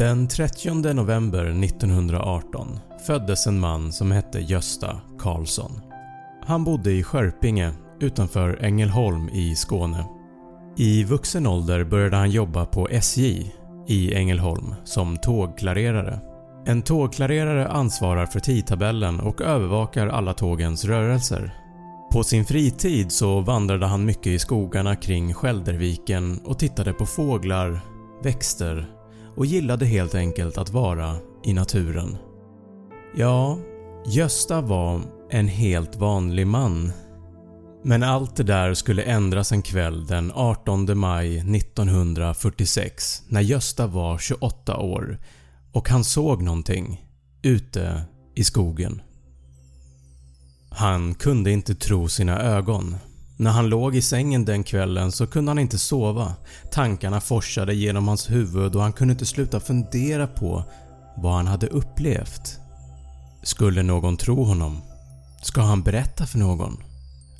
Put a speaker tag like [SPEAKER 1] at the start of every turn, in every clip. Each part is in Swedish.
[SPEAKER 1] Den 30 november 1918 föddes en man som hette Gösta Karlsson. Han bodde i Skörpinge utanför Ängelholm i Skåne. I vuxen ålder började han jobba på SJ i Ängelholm som tågklarerare. En tågklarerare ansvarar för tidtabellen och övervakar alla tågens rörelser. På sin fritid så vandrade han mycket i skogarna kring Skälderviken och tittade på fåglar, växter och gillade helt enkelt att vara i naturen. Ja, Gösta var en helt vanlig man. Men allt det där skulle ändras en kväll den 18 maj 1946 när Gösta var 28 år och han såg någonting ute i skogen. Han kunde inte tro sina ögon. När han låg i sängen den kvällen så kunde han inte sova. Tankarna forsade genom hans huvud och han kunde inte sluta fundera på vad han hade upplevt. Skulle någon tro honom? Ska han berätta för någon?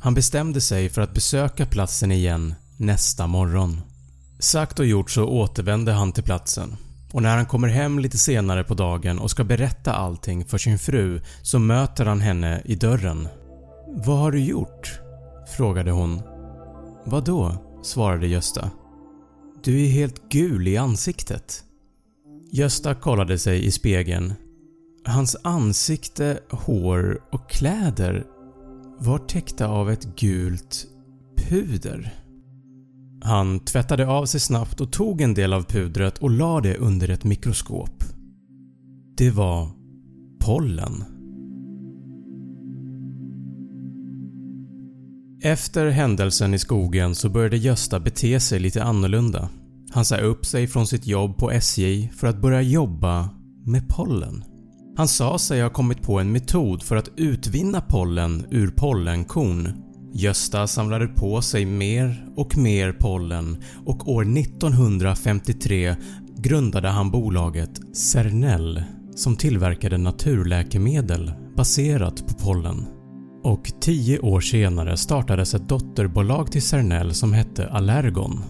[SPEAKER 1] Han bestämde sig för att besöka platsen igen nästa morgon. Sagt och gjort så återvände han till platsen och när han kommer hem lite senare på dagen och ska berätta allting för sin fru så möter han henne i dörren. “Vad har du gjort?” Frågade hon. “Vadå?” svarade Gösta. “Du är helt gul i ansiktet.” Gösta kollade sig i spegeln. Hans ansikte, hår och kläder var täckta av ett gult puder. Han tvättade av sig snabbt och tog en del av pudret och la det under ett mikroskop. Det var pollen. Efter händelsen i skogen så började Gösta bete sig lite annorlunda. Han sa upp sig från sitt jobb på SJ för att börja jobba med pollen. Han sa sig ha kommit på en metod för att utvinna pollen ur pollenkorn. Gösta samlade på sig mer och mer pollen och år 1953 grundade han bolaget Cernel som tillverkade naturläkemedel baserat på pollen. Och 10 år senare startades ett dotterbolag till Cernel som hette Allergon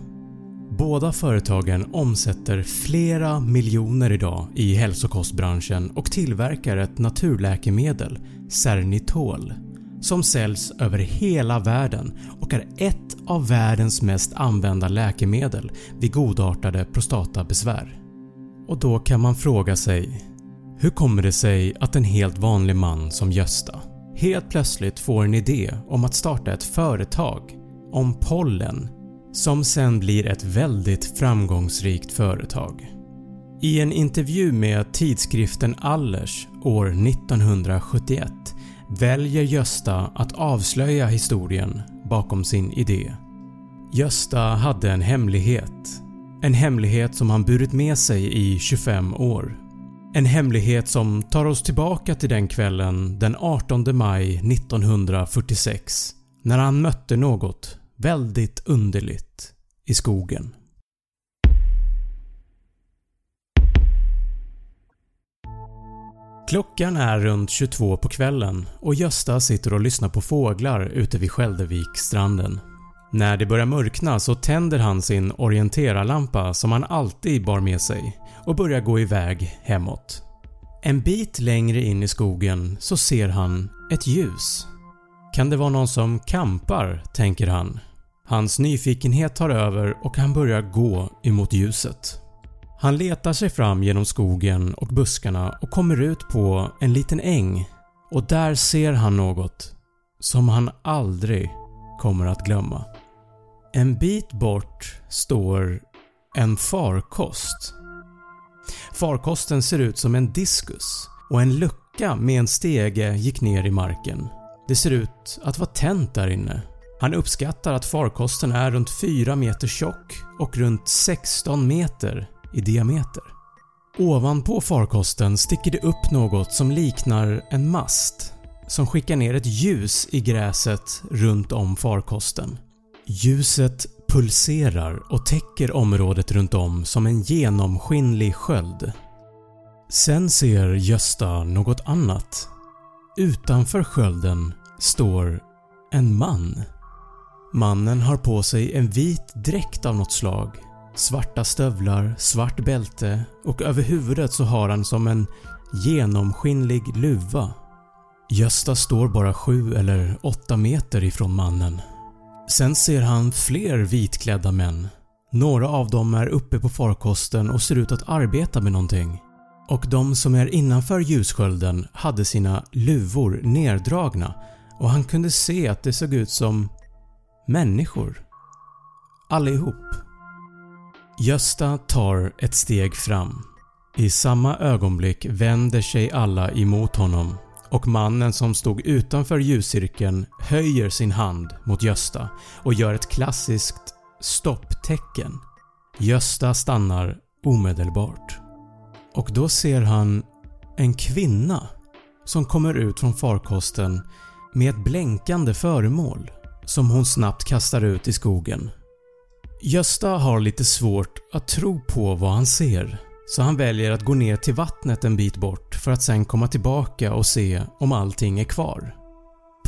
[SPEAKER 1] Båda företagen omsätter flera miljoner idag i hälsokostbranschen och tillverkar ett naturläkemedel, Cernitol, som säljs över hela världen och är ett av världens mest använda läkemedel vid godartade prostatabesvär. Och då kan man fråga sig hur kommer det sig att en helt vanlig man som Gösta helt plötsligt får en idé om att starta ett företag om pollen som sen blir ett väldigt framgångsrikt företag. I en intervju med tidskriften Allers år 1971 väljer Gösta att avslöja historien bakom sin idé. Gösta hade en hemlighet. En hemlighet som han burit med sig i 25 år. En hemlighet som tar oss tillbaka till den kvällen den 18 maj 1946 när han mötte något väldigt underligt i skogen. Klockan är runt 22 på kvällen och Gösta sitter och lyssnar på fåglar ute vid Skäldervikstranden. När det börjar mörkna så tänder han sin orienterarlampa som han alltid bar med sig och börjar gå iväg hemåt. En bit längre in i skogen så ser han ett ljus. Kan det vara någon som kampar, tänker han Hans nyfikenhet tar över och han börjar gå emot ljuset. Han letar sig fram genom skogen och buskarna och kommer ut på en liten äng och där ser han något som han aldrig kommer att glömma. En bit bort står en farkost. Farkosten ser ut som en diskus och en lucka med en stege gick ner i marken. Det ser ut att vara tänt där inne. Han uppskattar att farkosten är runt 4 meter tjock och runt 16 meter i diameter. Ovanpå farkosten sticker det upp något som liknar en mast som skickar ner ett ljus i gräset runt om farkosten. Ljuset pulserar och täcker området runt om som en genomskinlig sköld. Sen ser Gösta något annat. Utanför skölden står en man. Mannen har på sig en vit dräkt av något slag, svarta stövlar, svart bälte och över huvudet så har han som en genomskinlig luva. Gösta står bara 7 eller 8 meter ifrån mannen. Sen ser han fler vitklädda män. Några av dem är uppe på farkosten och ser ut att arbeta med någonting. Och de som är innanför ljusskölden hade sina luvor neddragna och han kunde se att det såg ut som människor. Allihop. Gösta tar ett steg fram. I samma ögonblick vänder sig alla emot honom och mannen som stod utanför ljuscirkeln höjer sin hand mot Gösta och gör ett klassiskt stopptecken. Gösta stannar omedelbart. Och då ser han en kvinna som kommer ut från farkosten med ett blänkande föremål som hon snabbt kastar ut i skogen. Gösta har lite svårt att tro på vad han ser så han väljer att gå ner till vattnet en bit bort för att sen komma tillbaka och se om allting är kvar.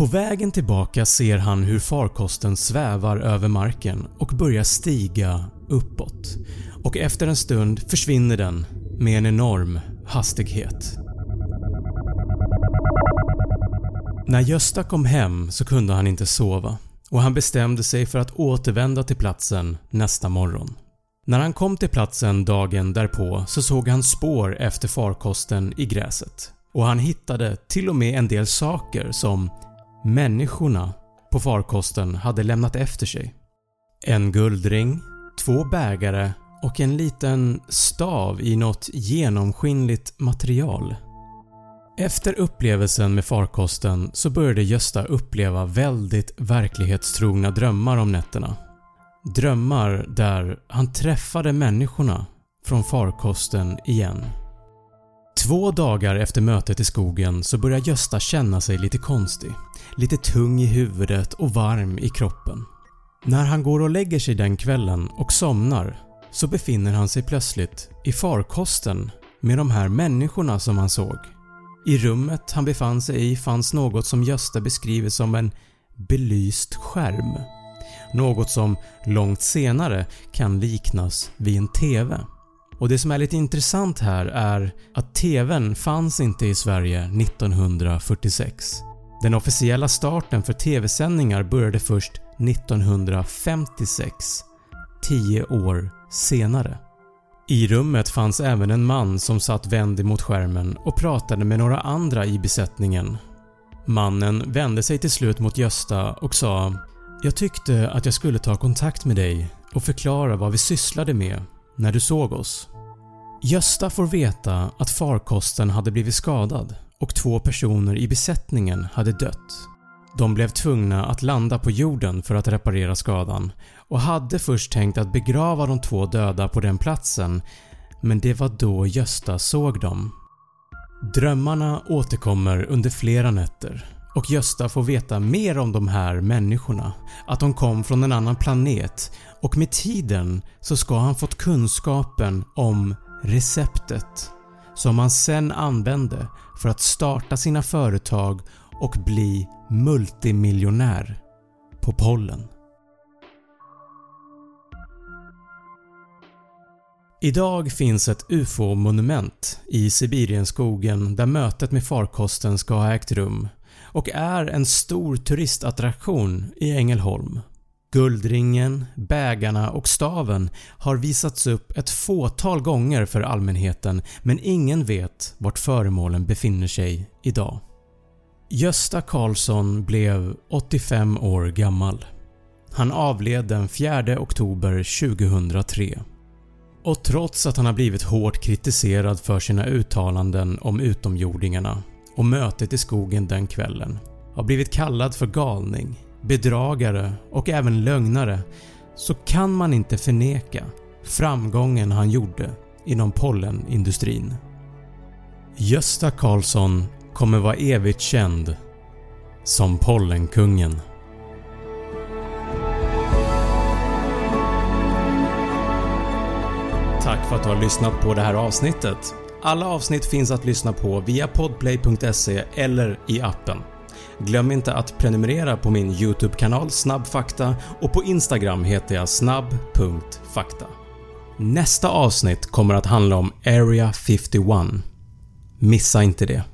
[SPEAKER 1] På vägen tillbaka ser han hur farkosten svävar över marken och börjar stiga uppåt och efter en stund försvinner den med en enorm hastighet. När Gösta kom hem så kunde han inte sova och han bestämde sig för att återvända till platsen nästa morgon. När han kom till platsen dagen därpå så såg han spår efter farkosten i gräset och han hittade till och med en del saker som människorna på farkosten hade lämnat efter sig. En guldring, två bägare och en liten stav i något genomskinligt material. Efter upplevelsen med farkosten så började Gösta uppleva väldigt verklighetstrogna drömmar om nätterna. Drömmar där han träffade människorna från farkosten igen. Två dagar efter mötet i skogen så börjar Gösta känna sig lite konstig, lite tung i huvudet och varm i kroppen. När han går och lägger sig den kvällen och somnar så befinner han sig plötsligt i farkosten med de här människorna som han såg. I rummet han befann sig i fanns något som Gösta beskriver som en belyst skärm. Något som långt senare kan liknas vid en TV. Och Det som är lite intressant här är att TVn fanns inte i Sverige 1946. Den officiella starten för TV-sändningar började först 1956, 10 år senare. I rummet fanns även en man som satt vänd emot skärmen och pratade med några andra i besättningen. Mannen vände sig till slut mot Gösta och sa “Jag tyckte att jag skulle ta kontakt med dig och förklara vad vi sysslade med när du såg oss.” Gösta får veta att farkosten hade blivit skadad och två personer i besättningen hade dött. De blev tvungna att landa på jorden för att reparera skadan och hade först tänkt att begrava de två döda på den platsen men det var då Gösta såg dem. Drömmarna återkommer under flera nätter och Gösta får veta mer om de här människorna, att de kom från en annan planet och med tiden så ska han fått kunskapen om receptet som han sen använde för att starta sina företag och bli multimiljonär på pollen. Idag finns ett UFO-monument i Sibirienskogen där mötet med farkosten ska ha ägt rum och är en stor turistattraktion i Ängelholm. Guldringen, bägarna och staven har visats upp ett fåtal gånger för allmänheten men ingen vet vart föremålen befinner sig idag. Gösta Karlsson blev 85 år gammal. Han avled den 4 oktober 2003. Och trots att han har blivit hårt kritiserad för sina uttalanden om utomjordingarna och mötet i skogen den kvällen, har blivit kallad för galning, bedragare och även lögnare så kan man inte förneka framgången han gjorde inom pollenindustrin. Gösta Karlsson kommer vara evigt känd som Pollenkungen. Tack för att du har lyssnat på det här avsnittet. Alla avsnitt finns att lyssna på via podplay.se eller i appen. Glöm inte att prenumerera på min YouTube-kanal Snabbfakta och på Instagram heter jag snabb.fakta. Nästa avsnitt kommer att handla om Area 51. Missa inte det.